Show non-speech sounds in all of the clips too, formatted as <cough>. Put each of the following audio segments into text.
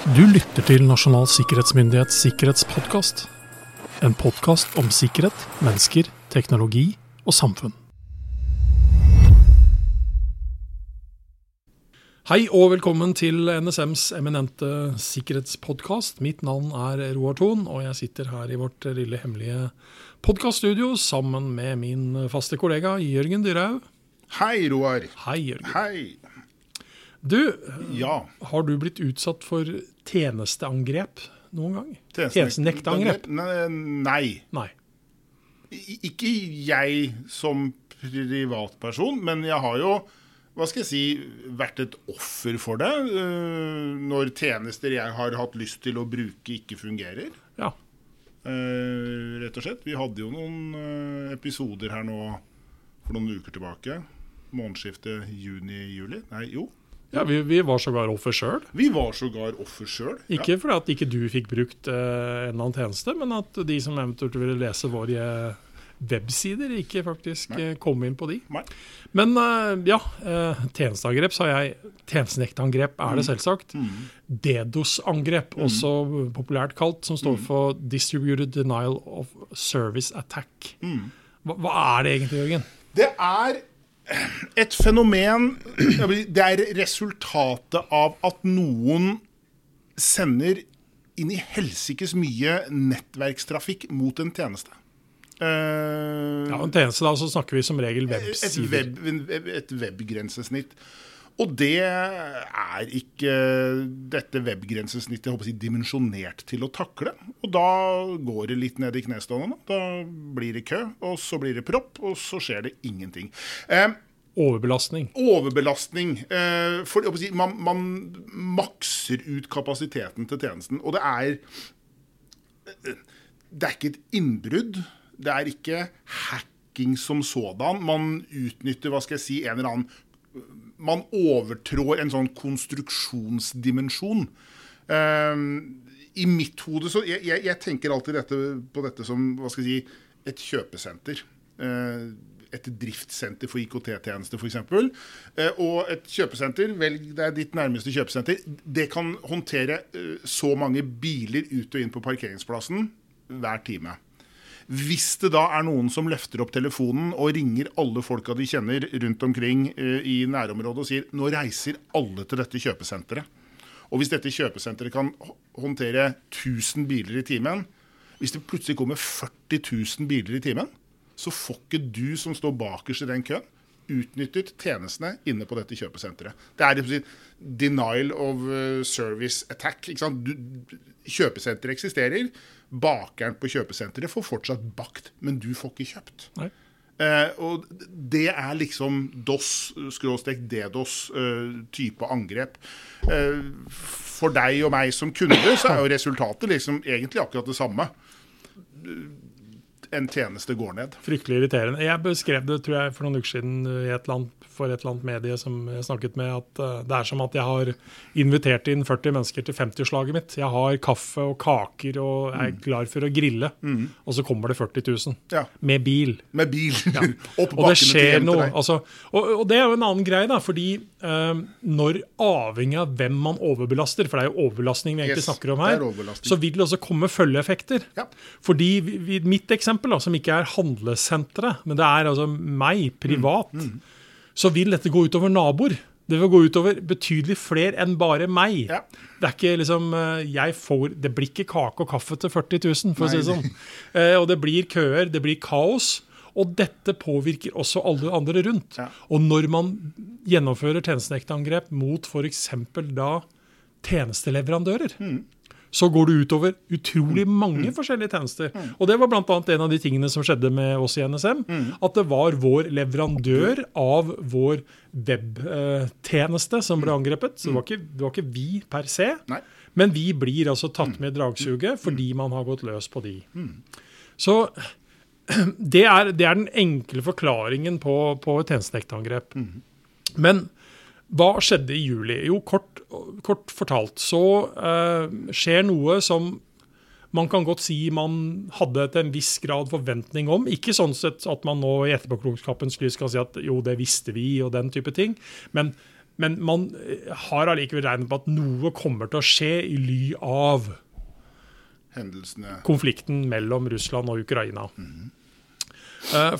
Du lytter til Nasjonal sikkerhetsmyndighets sikkerhetspodkast. En podkast om sikkerhet, mennesker, teknologi og samfunn. Hei og velkommen til NSMs eminente sikkerhetspodkast. Mitt navn er Roar Thon, og jeg sitter her i vårt lille hemmelige podkaststudio sammen med min faste kollega Jørgen Dyrhaug. Hei, Roar. Hei, Jørgen. Hei. Du, Ja. har du blitt utsatt for tjenesteangrep noen gang? Tjenestenek- Tjenestenektangrep? Nei. Nei. Ikke jeg som privatperson, men jeg har jo hva skal jeg si, vært et offer for det. øh, Når tjenester jeg har hatt lyst til å bruke, ikke fungerer. Ja. øh, Rett og slett. Vi hadde jo noen øh, episoder her nå for noen uker tilbake. Månedsskiftet juni-juli. Nei, jo. Ja vi, vi var sågar offer sjøl. Vi var sågar offer sjøl. Ikke fordi at ikke du fikk brukt eh, en eller annen tjeneste, men at de som eventuelt ville lese våre websider, ikke faktisk Nei. eh, kom inn på de. Nei. Men eh, ja, eh, tjenesteangrep sa jeg. Tjenestenektangrep er det selvsagt. Mm. DDoS-angrep, også populært kalt, som Mm. står for Distributed Denial of Service Attack. Mm. Hva, hva er det egentlig, Jørgen? Det er et fenomen Det er resultatet av at noen sender inn i helsikes mye nettverkstrafikk mot en tjeneste. Uh, Ja, en tjeneste da, så snakker vi som regel et, websider. web, web- et webgrensesnitt. Og det er ikke dette webgrensesnittet jeg håper dimensjonert til å takle. Og da går det litt ned i knestående. Da blir det kø, og så blir det propp, og så skjer det ingenting. Eh, Overbelastning. overbelastning. Eh, for, jeg si, man, man makser ut kapasiteten til tjenesten. Og det er Det er ikke et innbrudd. Det er ikke hacking som sådan. Man utnytter hva skal jeg si, en eller annen Man overtrår en sånn konstruksjonsdimensjon. Eh, I mitt hode så jeg, jeg, jeg tenker alltid dette, på dette som hva skal jeg si, et kjøpesenter. Eh, et driftssenter for IKT-tjenester f.eks. Eh, og et kjøpesenter, velg er ditt nærmeste kjøpesenter, det kan håndtere eh, så mange biler ut og inn på parkeringsplassen hver time. Hvis det da er noen som løfter opp telefonen og ringer alle folka de kjenner rundt omkring eh, i nærområdet og sier nå reiser alle til dette kjøpesenteret. Og hvis dette kjøpesenteret kan håndtere 1000 biler i timen, hvis det plutselig kommer 40 000 biler i timen, så får ikke du som står bakerst i den køen, utnyttet tjenestene inne på dette kjøpesenteret. Det er rett denial of eh, service attack. Du, kjøpesenteret eksisterer. Bakeren på kjøpesenteret får fortsatt bakt, men du får ikke kjøpt. Nei. Eh, og det er liksom DOS, skråstrek DDoS-type angrep. Eh, for deg og meg som kunde så er jo resultatet liksom egentlig akkurat det samme. En tjeneste går ned. Fryktelig irriterende. Jeg beskrev det tror jeg, for noen uker siden i et eller annet, for et eller annet medie som jeg snakket med, at eh, det er som at jeg har invitert inn 40 mennesker til 50-årslaget mitt. Jeg har kaffe og kaker og er klar for å grille, og så kommer det 40 000 Ja. med bil. Med bil <laughs> opp Og det skjer noe. Altså, og, og det er jo en annen greie, da, fordi eh, når avhengig av hvem man overbelaster, for det er jo overbelastning vi egentlig Yes, snakker om her, er så vil det også komme følgeeffekter. Ja. Fordi vi, vi, mitt eksempel, da, som ikke er handlesenteret, men det er altså meg privat, Mm, så vil dette gå utover naboer. Det vil gå utover betydelig flere enn bare meg. Ja. Det er ikke liksom eh, jeg får, Det blir ikke kake og kaffe til 40 000, for å si det sånn. Eh, og det blir køer, det blir kaos. Og dette påvirker også alle andre rundt. Ja. Og når man gjennomfører tjenestenektangrep mot f.eks. da tjenesteleverandører, Mm. Så går det utover utrolig mange forskjellige tjenester. Mm. Og det var bl.a. en av de tingene som skjedde med oss i NSM. Mm. At det var vår leverandør av vår webtjeneste som ble angrepet. Så det var, ikke, det var ikke vi per se. Mm. Nei. Men vi blir altså tatt med i dragsuget fordi man har gått løs på de. Så <clears throat> det er, det er den enkle forklaringen på, på et tjenestenektangrep. Men hva skjedde i juli? Jo, kort, kort fortalt så eh, skjer noe som man kan godt si man hadde til en viss grad forventning om. Ikke sånn sett at man nå i etterpåklokskapens lys kan si at jo, det visste vi, og den type ting. Men men man eh, har allikevel regnet på at noe kommer til å skje i ly av Hendelsene konflikten mellom Russland og Ukraina. Eh,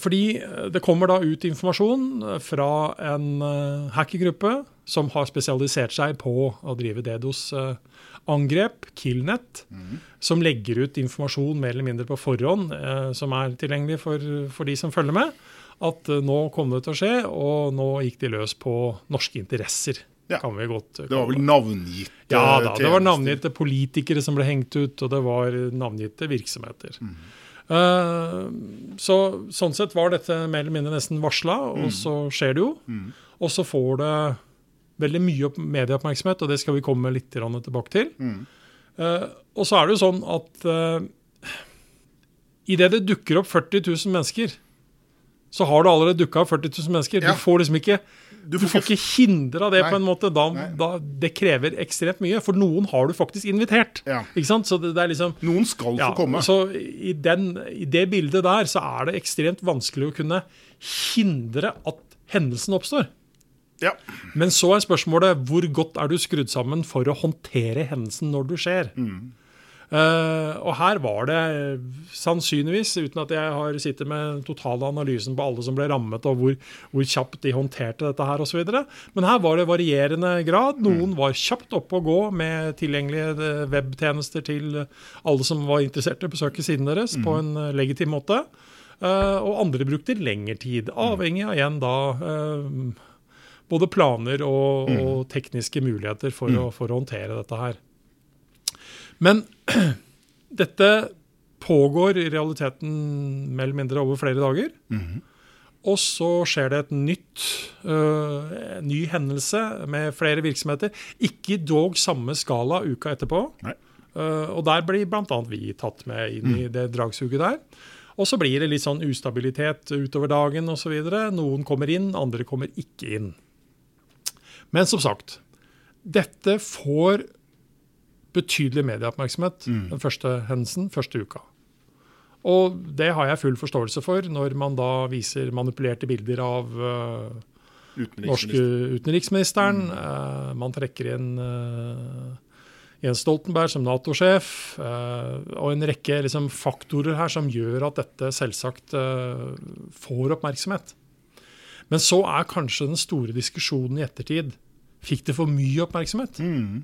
Fordi eh, det kommer da ut informasjon eh, fra en eh, hackergruppe som har spesialisert seg på å drive DDoS-angrep, Killnet, som legger ut informasjon mer eller mindre på forhånd, som er tilgjengelig for, for de som følger med, at nå kom det til å skje, og nå gikk de løs på norske interesser. Ja. kan vi godt Det var vel navngitte ja da, det var navngitte politikere som ble hengt ut, og det var navngitte virksomheter. Eh, så Sånn sett var dette mer eller mindre nesten varsla, og så skjer det jo. Og så får det veldig mye medieoppmerksomhet, og det skal vi komme litt tilbake til. Eh, og så er det jo sånn at uh, idet det dukker opp 40 000 mennesker, så har det allerede dukka opp 40 000 mennesker. Du får liksom ikke Du du får ikke hindra det Nei. på en måte. Da, da, det krever ekstremt mye. For noen har du faktisk invitert. Ja. Så det, det er liksom Noen skal ja, få komme. Så i, den, I det bildet der så er det ekstremt vanskelig å kunne hindre at hendelsen oppstår. Ja. Men så er spørsmålet hvor godt er du skrudd sammen for å håndtere hendelsen når du skjer. Eh, og her var det sannsynligvis, uten at jeg har sittet med totale analysen på alle som ble rammet, og hvor, hvor kjapt de håndterte dette her osv. Men her var det varierende grad. Noen var kjapt oppe og gå med tilgjengelige eh, webtjenester til alle som var interessert i å besøke siden deres på en eh, legitim måte. Eh, og andre brukte lengre tid, avhengig av igjen da eh, både planer og, og tekniske muligheter for, å, for å håndtere dette her. Men <clears throat> dette pågår i realiteten mer eller mindre over flere dager. Og så skjer det et nytt, øh, ny hendelse med flere virksomheter. Ikke dog samme skala uka etterpå. Øh, og der blir bl.a. vi tatt med inn i det dragsuget der. Og så blir det litt sånn ustabilitet utover dagen osv. Noen kommer inn, andre kommer ikke inn. Men som sagt, dette får betydelig medieoppmerksomhet den første hendelsen, første uka. Og det har jeg full forståelse for når man da viser manipulerte bilder av uh, norske utenriksministeren. utenriksministeren. Uh, man trekker inn uh, Jens Stoltenberg som Nato-sjef, og en rekke liksom, faktorer her som gjør at dette selvsagt får oppmerksomhet. Men så er kanskje den store diskusjonen i ettertid Fikk det for mye oppmerksomhet? Mm.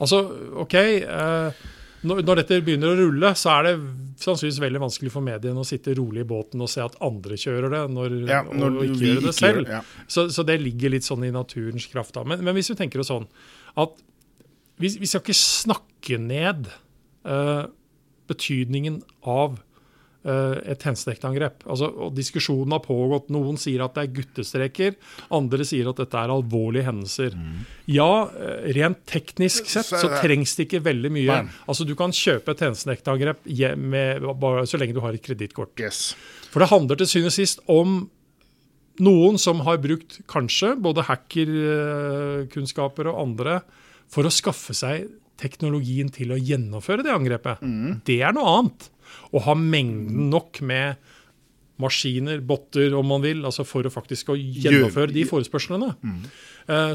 Altså, OK eh, når, dette begynner å rulle, så er det sannsynligvis veldig vanskelig for mediene å sitte rolig i båten og se at andre kjører det, når, Ja, når og ikke gjør det selv. gjør ja. Så, så det ligger litt sånn i naturens kraft. da. Men, men hvis vi tenker oss sånn at vi, vi skal ikke snakke ned uh, betydningen av et tjenestedektangrep. Altså, og diskusjonen har pågått. Noen sier at det er guttestreker, andre sier at dette er alvorlige hendelser. Ja, eh, rent teknisk sett Så trengs det ikke veldig mye. Altså, Du kan kjøpe et bare så lenge du har et kredittkort. Yes. For det handler til syvende og sist om noen som har brukt kanskje både hackerkunnskaper og andre for å skaffe seg teknologien til å gjennomføre det angrepet. Det er noe annet. Å ha mengden nok med maskiner, botter, om man vil, altså for å faktisk å gjennomføre de forespørslene. Mm.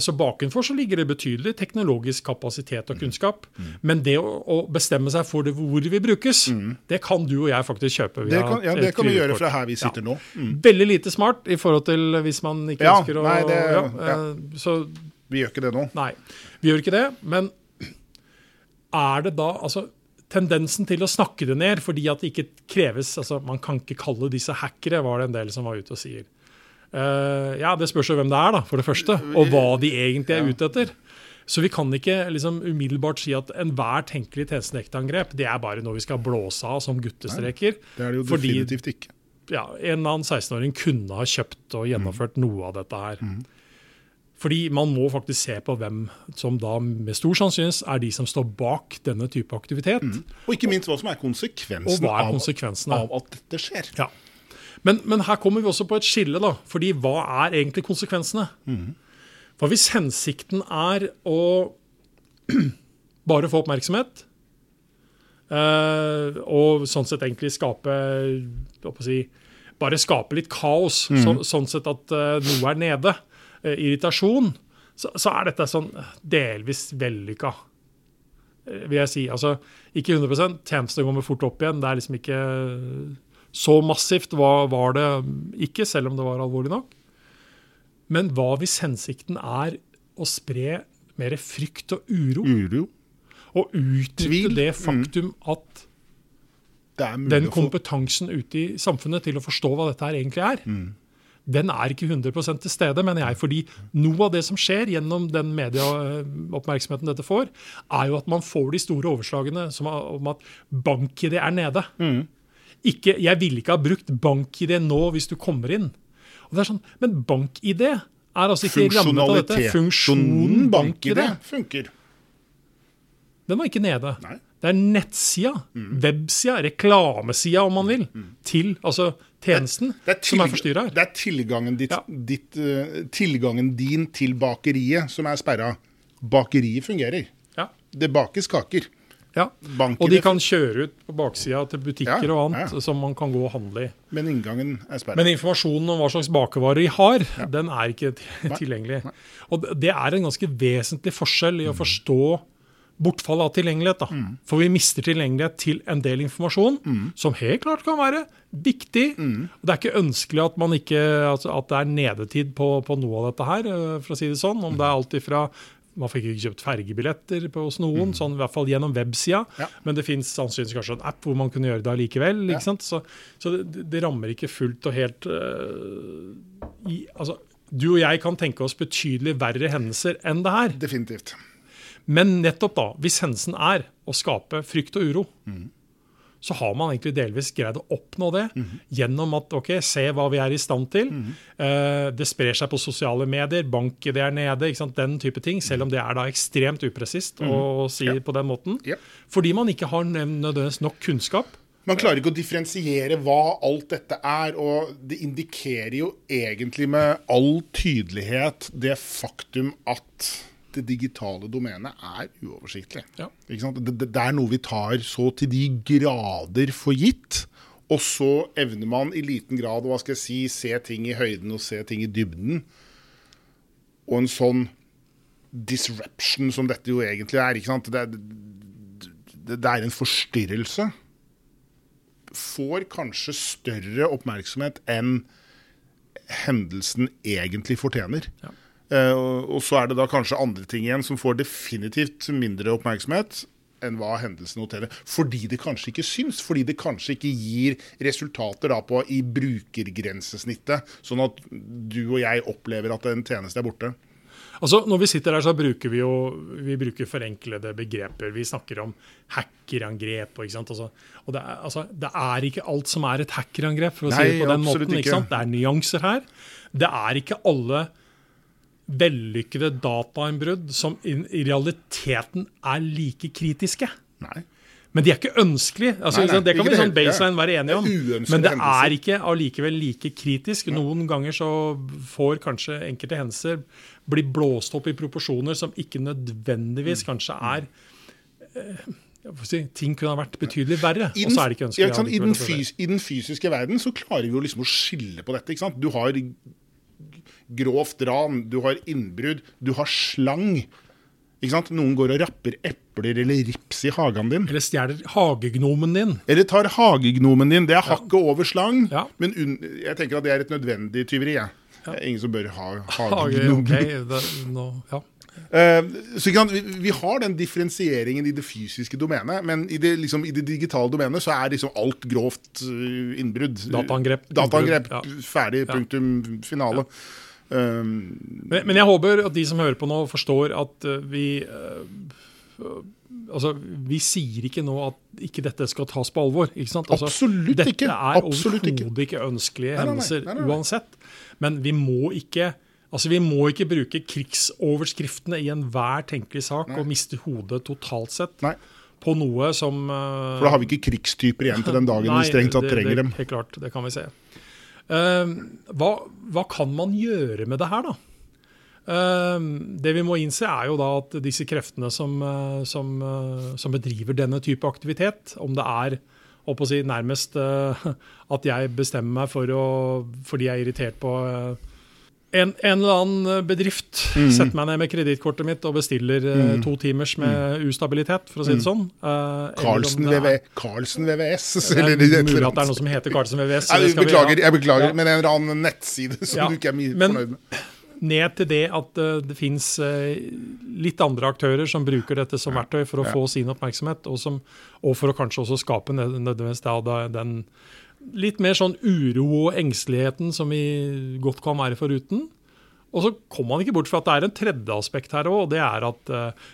Så bakenfor så ligger det betydelig teknologisk kapasitet og kunnskap. Men det å, bestemme seg for det, hvor vi brukes, brukes, det kan du og jeg faktisk kjøpe. Det kan, ja, det kan vi gjøre fra her vi sitter nå. Mm. Veldig lite smart i forhold til hvis man ikke Ja, ønsker å nei, det- ja, ja. eh, Så Vi gjør ikke det nå. nei, vi gjør ikke det. Men er det da altså tendensen til å snakke det ned fordi at det ikke kreves altså Man kan ikke kalle disse hackere, var det en del som var ute og sier. Uh, ja, Det spørs jo hvem det er, da, for det første, og hva de egentlig er ute etter. Så vi kan ikke liksom umiddelbart si at enhver tenkelig tjenestedektangrep det er bare noe vi skal blåse av som guttestreker. Det er det jo Fordi- definitivt ikke. ja, en eller annen 16-åring kunne ha kjøpt og gjennomført noe av dette her. Fordi man må faktisk se på hvem som da med stor sannsynlighet er de som står bak denne type aktivitet. Og ikke minst hva som er konsekvensen er av, konsekvensene? av at dette skjer. Ja. Men, men her kommer vi også på et skille, da. Fordi hva er egentlig konsekvensene? For hvis hensikten er å <clears throat> bare få oppmerksomhet, eh, og sånn sett egentlig skape si, Bare skape litt kaos, så, sånn sett at eh, noe er nede, irritasjon, så, så er dette sånn delvis vellykka, eh, vil jeg si. Altså, ikke 100% tjenestene kommer fort opp igjen. Det er liksom ikke så massivt var, var det ikke, selv om det var alvorlig nok. Men hva hvis hensikten er å spre mer frykt og uro? Uro. Og utnytte Tvil. det faktum at den kompetansen ute i samfunnet til å forstå hva dette her egentlig er, Mm. Den er ikke 100 til stede, mener jeg. Fordi noe av det som skjer gjennom den medieoppmerksomheten dette får, er jo at man får de store overslagene som, er- om at bank-ID er nede. Mm. Ikke, jeg ville ikke ha brukt bank-ID nå hvis du kommer inn. Og det er sånn, Men bank-ID er altså ikke rammet av dette. Funksjonen bank-ID, funker. den var ikke nede. Nei. Det er nettsida, Mm. websida, reklamesida om man vil, til altså tjenesten Det er, som er forstyrra her. det er tilgangen, ditt, Ja. ditt, uh, tilgangen din til bakeriet som er sperra. Bakeriet fungerer. Ja. Det bakes kaker. Ja. Bank Og de kan kjøre ut på baksida til butikker og annet som man kan gå og handle i. Men inngangen er sperra. Men informasjonen om hva slags bakevarer de har, den er ikke <laughs> tilgjengelig. Og det- det er en ganske vesentlig forskjell i å forstå bortfall av tilgjengelighet. Da. For vi mister tilgjengelighet til en del informasjon, som helt klart kan være viktig. Det er ikke ønskelig at, man ikke, altså at det er nedetid på, på noe av dette her, eh, for å si det sånn. Om det er alt ifra man fikk ikke kjøpt fergebilletter hos noen, sånn i hvert fall gjennom websida. Ja. Men det fins sannsynligvis kanskje en app hvor man kunne gjøre det allikevel. Ja. Så, så det, det rammer ikke fullt og helt uh, i, altså, Du og jeg kan tenke oss betydelig verre hendelser enn det her. Definitivt. Men nettopp da, hvis hendelsen er å skape frykt og uro, så har man egentlig delvis greid å oppnå det gjennom at ok, se hva vi er i stand til. Eh, det sprer seg på sosiale medier, bank-ID er nede, den type ting. Selv om det er da ekstremt upresist å si Ja. på den måten. Ja. Fordi man ikke har nødvendigvis nok kunnskap. Man klarer ikke å differensiere hva alt dette er, og det indikerer jo egentlig med all tydelighet det faktum at det digitale domenet er uoversiktlig. Ja. Ikke? Det, det, er noe vi tar så til de grader for gitt, og så evner man i liten grad å si, se ting i høyden og se ting i dybden. Og en sånn disruption som dette jo egentlig er? Det, det, det er en forstyrrelse får kanskje større oppmerksomhet enn hendelsen egentlig fortjener. Ja. Eh, og, så er det da kanskje andre ting igjen som får definitivt mindre oppmerksomhet enn hva hendelsen noterer. Fordi det kanskje ikke syns. Fordi det kanskje ikke gir resultater da på i brukergrensesnittet, sånn at du og jeg opplever at en tjeneste er borte. Altså, Når vi sitter her, så bruker vi jo vi bruker forenklede begreper. Vi snakker om hackerangrep. ikke sant? Altså, og det er, altså, det er ikke alt som er et hackerangrep, for å si det på den måten. ikke. ikke sant? Det er nyanser her. Det er ikke alle vellykkede datainnbrudd som i, i realiteten er like kritiske. Nei. Men de er ikke ønskelige. Altså, Nei, nei, det kan vi det sånn baseline være enige om. Det Men det hendelser. er ikke allikevel like kritisk. Noen ganger så får kanskje enkelte hendelser bli blåst opp i proporsjoner som ikke nødvendigvis Mm. kanskje er eh, si, Ting kunne ha vært betydelig verre, og så er det ikke ja, ønskelig. ikke sant? I, den fys, I den fysiske verden så klarer vi jo liksom å skille på dette. ikke sant? Du har grovt ran, du har innbrudd, du har slang. Noen går og rapper epler eller rips i hagen din. Eller stjeler hagegnomen din. Eller tar hagegnomen din. Det er hakket over slang, Ja. men jeg tenker at det er et nødvendig tyveri. Ja. Ingen som bør ha Hage, hagegnom. ok, ja. Eh, så vi, vi har den differensieringen i det fysiske domenet, men i det, liksom, i det digitale domenet så er liksom alt grovt eh, innbrudd. Dataangrep, Dataangrep. ja. Ferdig, punktum, finale. Um, Men, men jeg håper at de som hører på nå, forstår at eh, vi uh, Altså, Vi sier ikke nå at ikke dette skal tas på alvor. ikke sant? Altså, Absolutt dette ikke. er Absolutt ikke. overhodet ikke ønskelige hendelser Nei, nei, nei. uansett. Men vi må ikke altså vi må ikke bruke krigsoverskriftene i enhver tenkelig sak og miste hodet totalt sett på noe som uh, for da har vi ikke krigstyper igjen til den dagen vi strengt tatt trenger dem. Helt klart, det kan vi se. Eh, hva, hva kan man gjøre med det her, da? Eh, det vi må innse, er jo da at disse kreftene som, eh, som, eh, som bedriver denne type aktivitet, om det er å si, nærmest eh, <laughs> at jeg bestemmer meg for å, fordi jeg er irritert på En, en eller annen bedrift Mhm. setter meg ned med kredittkortet mitt og bestiller eh, to timers med ustabilitet, for å si det sånn. Eh, eller om Mhm. Carlsen, det er- Carlsen VVS. Det er mulig at det er noe som heter Carlsen VVS. Nei, det beklager, jeg beklager, Ja. men en eller annen nettside som Ja, du ikke er mye men- fornøyd med. Ned til det at eh, det fins litt andre aktører som bruker dette som verktøy for å få sin oppmerksomhet, og, som, og for å kanskje også skape nødvendigvis den litt mer sånn uro og engsteligheten som vi godt kan være foruten. Og så kommer man ikke bort fra at det er en tredje aspekt her òg, og det er at eh,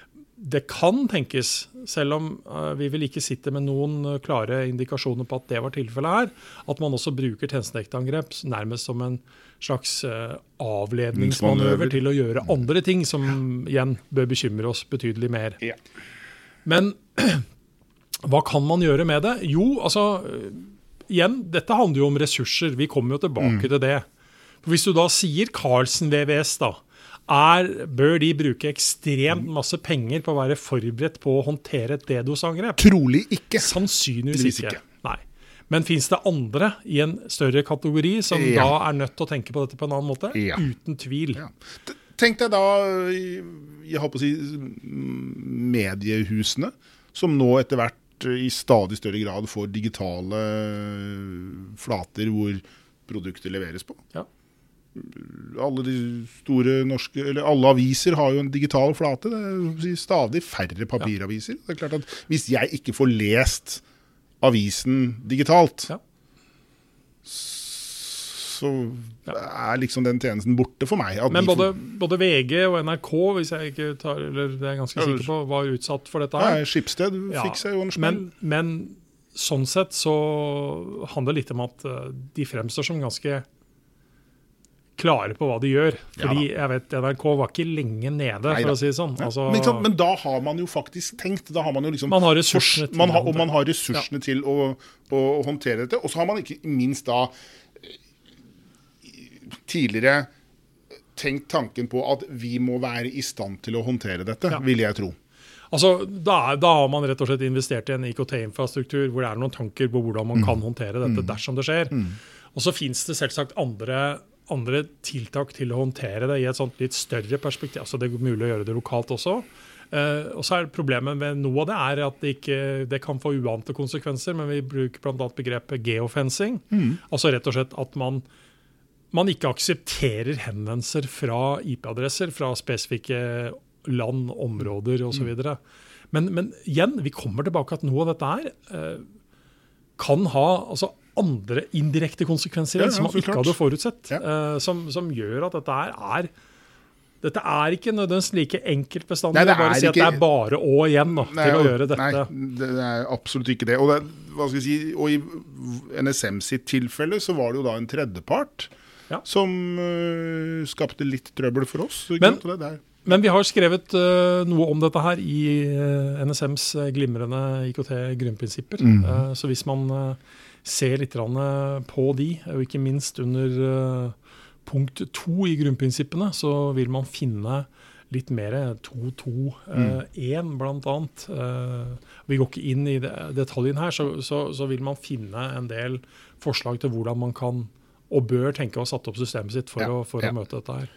det kan tenkes, selv om eh, vi vel ikke sitter med noen eh, klare indikasjoner på at det var tilfellet her, at man også bruker tjenestedektangrep nærmest som en slags avledningsmanøver Manøver. til å gjøre andre ting som igjen bør bekymre oss betydelig mer. Men <clears throat> hva kan man gjøre med det? Jo, altså Igjen, dette handler jo om ressurser. Vi kommer jo tilbake til det. For Hvis du da sier Carlsen VVS, da, er, bør de bruke ekstremt masse penger på å være forberedt på å håndtere et DDoS-angrep? Trolig ikke. Sannsynligvis ikke. Nei. Men fins det andre i en større kategori som Ja. da er nødt til å tenke på dette på en annen måte? Ja. Uten tvil. Ja. Tenk deg da, jeg håper å si, mediehusene, som nå etter hvert i stadig større grad får digitale flater hvor produkter leveres på. Ja. Alle de store norske, eller alle aviser har jo en digital flate. Det er stadig færre papiraviser. Det er klart at Hvis jeg ikke får lest avisen digitalt, Ja. Så er liksom den tjenesten borte for meg. Men både, både VG og NRK, hvis jeg ikke tar, eller det er ganske Ja, sikker på, var utsatt for dette her. Ja, Skipsted fikk seg jo en smell. Men, men sånn sett så handler det litt om at eh, de fremstår som ganske klare på hva de gjør. Ja Fordi jeg vet NRK var ikke lenge nede, Nei, for å si det sånn. Altså, men, sant, men da har man jo faktisk tenkt. Da har man jo liksom Man har ressursene til man har, Og man har ressursene til å, å håndtere dette. Og så har man ikke minst da tidligere tenkt tanken på at vi må være i stand til å håndtere dette, Ja. vil jeg tro. Altså, da, da har man rett og slett investert i en IKT-infrastruktur hvor det er noen tanker på hvordan man Mm. kan håndtere dette dersom det skjer. Og så fins det selvsagt andre, andre tiltak til å håndtere det i et sånt litt større perspektiv. Altså, det er mulig å gjøre det lokalt også. Eh, og så er Problemet med noe av det er at det, ikke, det kan få uante konsekvenser, men vi bruker bl.a. begrepet geofencing. Altså rett og slett at man man ikke aksepterer henvendelser fra IP-adresser fra spesifikke land, områder osv. Mm. Men, men igjen, vi kommer tilbake at noe av dette her eh, kan ha altså, andre indirekte konsekvenser Ja, ja, som man ikke klart. hadde forutsett. Ja. Uh, som, som gjør at dette her er dette er ikke nødvendigvis like enkelt bestandig. Nei, det bare si at ikke- det er bare å igjen da, Nei, til å gjøre dette. Nei, det er absolutt ikke det. Og, det, hva skal jeg si, og i NSM sitt tilfelle så var det jo da en tredjepart Ja. som uh, skapte litt trøbbel for oss. Men- det der. Men vi har skrevet uh, noe om dette her i uh, NSMs eh, glimrende IKT-grunnprinsipper. Mm. Så hvis man ser litt på de, og ikke minst under punkt to i grunnprinsippene, så vil man finne litt mer 2.2.1 blant annet. bl.a. vi går ikke inn i det, detaljen her, så, så, så vil man finne en del forslag til hvordan man kan og bør tenke å ha satt opp systemet sitt for, Ja, å, for ja. å møte dette her.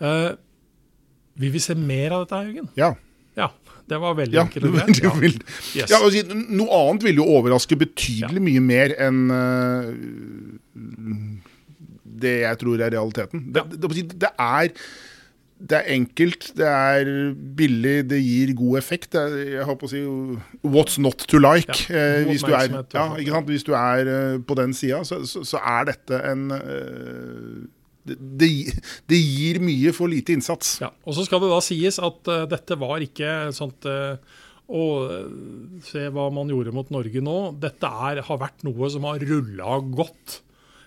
Uh, vil vi se mer av dette, Jørgen? Ja. Ja. Det var veldig ja, enkelt. det <laughs> vil, Yes. ja si, noe annet ville jo overraske betydelig mye mer enn uh, det jeg tror er realiteten. Det, det, det, det er det er enkelt, det er billig, det gir god effekt. Er, jeg på å si what's not to like. Ja, eh, hvis, du er, ja, sant? hvis du er uh, på den sida, så, så, så er dette en uh, det, det, det gir mye for lite innsats. Ja, og så skal det da sies at uh, dette var ikke sånt å se hva man gjorde mot Norge nå. Dette er, har vært noe som har rulla godt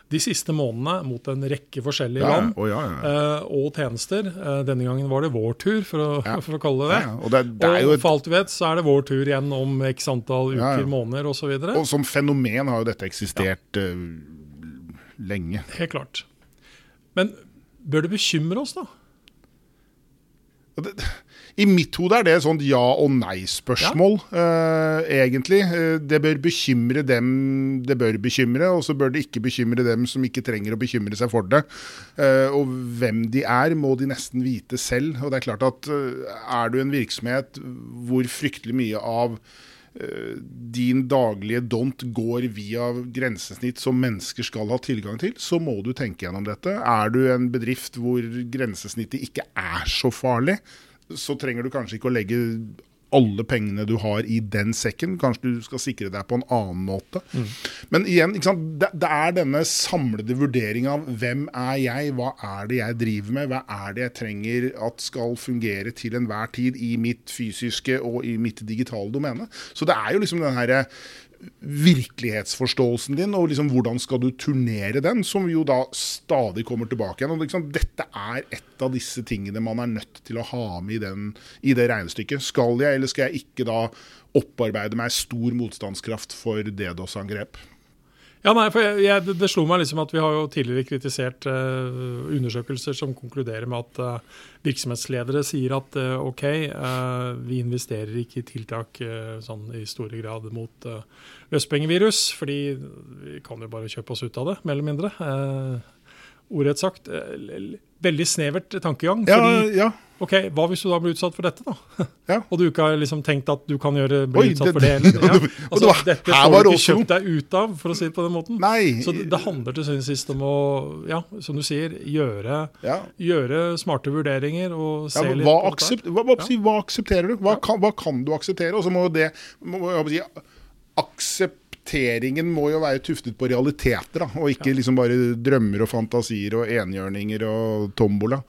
de siste månedene mot en rekke forskjellige Ja, land og, ja, eh, og tjenester. Eh, denne gangen var det vår tur, for å, <laughs> for å kalle det Ja, det. Og det, det jo og et, for alt du vet, så er det vår tur igjen om x antall uker, måneder osv. og som fenomen har jo dette eksistert uh, lenge. Helt klart. Men bør det bekymre oss, da? Og det, I mitt hode er det et sånt ja- og nei-spørsmål, eh, egentlig. Eh, Det bør bekymre dem det bør bekymre, og så bør det ikke bekymre dem som ikke trenger å bekymre seg for det. Eh, Og hvem de er, må de nesten vite selv. Og det er klart at eh, er du en virksomhet hvor fryktelig mye av eh, din daglige dont går via grensesnitt som mennesker skal ha tilgang til, så må du tenke gjennom dette. Er du en bedrift hvor grensesnittet ikke er så farlig, så trenger du kanskje ikke å legge alle pengene du har i den sekken. Kanskje du skal sikre deg på en annen måte. Men igjen? Det, det er denne samlede vurderinga av hvem er jeg, hva er det jeg driver med, hva er det jeg trenger at skal fungere til enhver tid i mitt fysiske og i mitt digitale domene. Så det er jo liksom den herre virkelighetsforståelsen din, og liksom hvordan skal du turnere den, som jo da stadig kommer tilbake igjen. Og liksom, dette er et av disse tingene man er nødt til å ha med i, den, i det regnestykket. Skal jeg, eller skal jeg ikke da opparbeide meg stor motstandskraft for DDoS-angrep? Ja, nei, for jeg, jeg, det, slo meg liksom at Vi har jo tidligere kritisert uh, undersøkelser som konkluderer med at uh, virksomhetsledere sier at uh, OK, vi investerer ikke i tiltak sånn i store grad mot løspengevirus, fordi vi kan jo bare kjøpe oss ut av det, mer eller mindre. Ordrett sagt. Veldig snevert tankegang. Fordi ja. OK, hva hvis du da blir utsatt for dette, da? Ja. <laughs> Og du ikke har liksom tenkt at du kan gjøre, bli Oi, utsatt det- for det Eller, <laughs> Ja. Altså, var- dette får du ikke også kjøpt deg ut av, for å si det på den måten. Nei. Så det, det handler til syvende og sist om å, ja, som du sier, gjøre, ja. gjøre smarte vurderinger og se Ja, litt hva, aksept, hva, hva, hva aksepterer du? Hva kan, hva kan du akseptere? Og så må det må, jeg si, Aksepteringen må jo være tuftet på realiteter, da, og ikke liksom bare drømmer og fantasier og enhjørninger og tombola.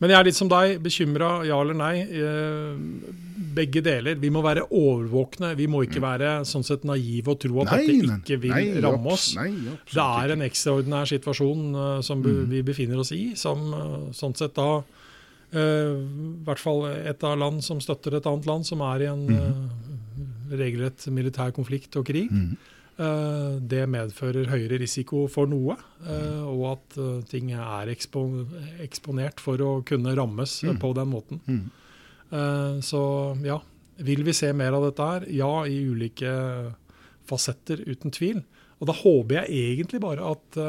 Men jeg er litt som deg, bekymra, ja eller nei. Eh, begge deler. Vi må være overvåkne. Vi må ikke være sånn sett naive og tro at dette ikke vil Mm. nei, ramme oss. Nei, Det er en ekstraordinær situasjon eh, som Mm. vi befinner oss i, som eh, sånn sett da I hvert fall et av land som støtter et annet land som er i en Mm. eh, regelrett militær konflikt og krig. Mm. Eh, det medfører høyere risiko for noe, eh, og at eh, ting er ekspo eksponert for å kunne rammes Mm. på den måten. Mm. Så ja, vil vi se mer av dette her? Ja, i ulike fasetter, uten tvil. Og da håper jeg egentlig bare at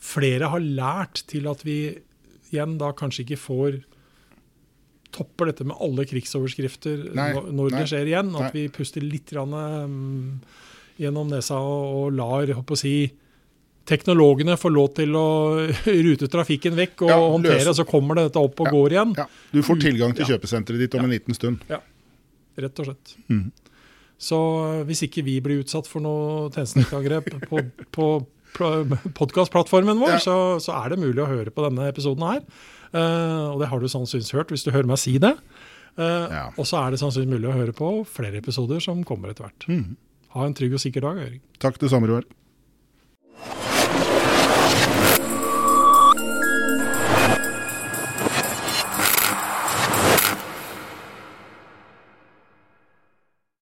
flere har lært til at vi igjen da kanskje ikke får topper dette med alle krigsoverskrifter Nei, når nei, det skjer igjen. At nei. vi puster litt grann, um, gjennom nesa og, og lar håper å si, teknologene få lov til å <laughs> rute trafikken vekk og Ja, håndtere, løse. så kommer det dette opp og Ja, går igjen. Ja, du får tilgang til kjøpesenteret ditt om en liten stund. Ja, Rett og slett. Mm. Så hvis ikke vi blir utsatt for noe tjenestenettangrep på, på podkastplattformen vår, Ja. så, så er det mulig å høre på denne episoden her. Uh, og det har du sannsynligvis hørt hvis du hører meg si det. Uh, Ja. Og så er det sannsynligvis mulig å høre på flere episoder som kommer etter hvert. Mm. Ha en trygg og sikker dag, Øyring. Takk, det samme, Roar.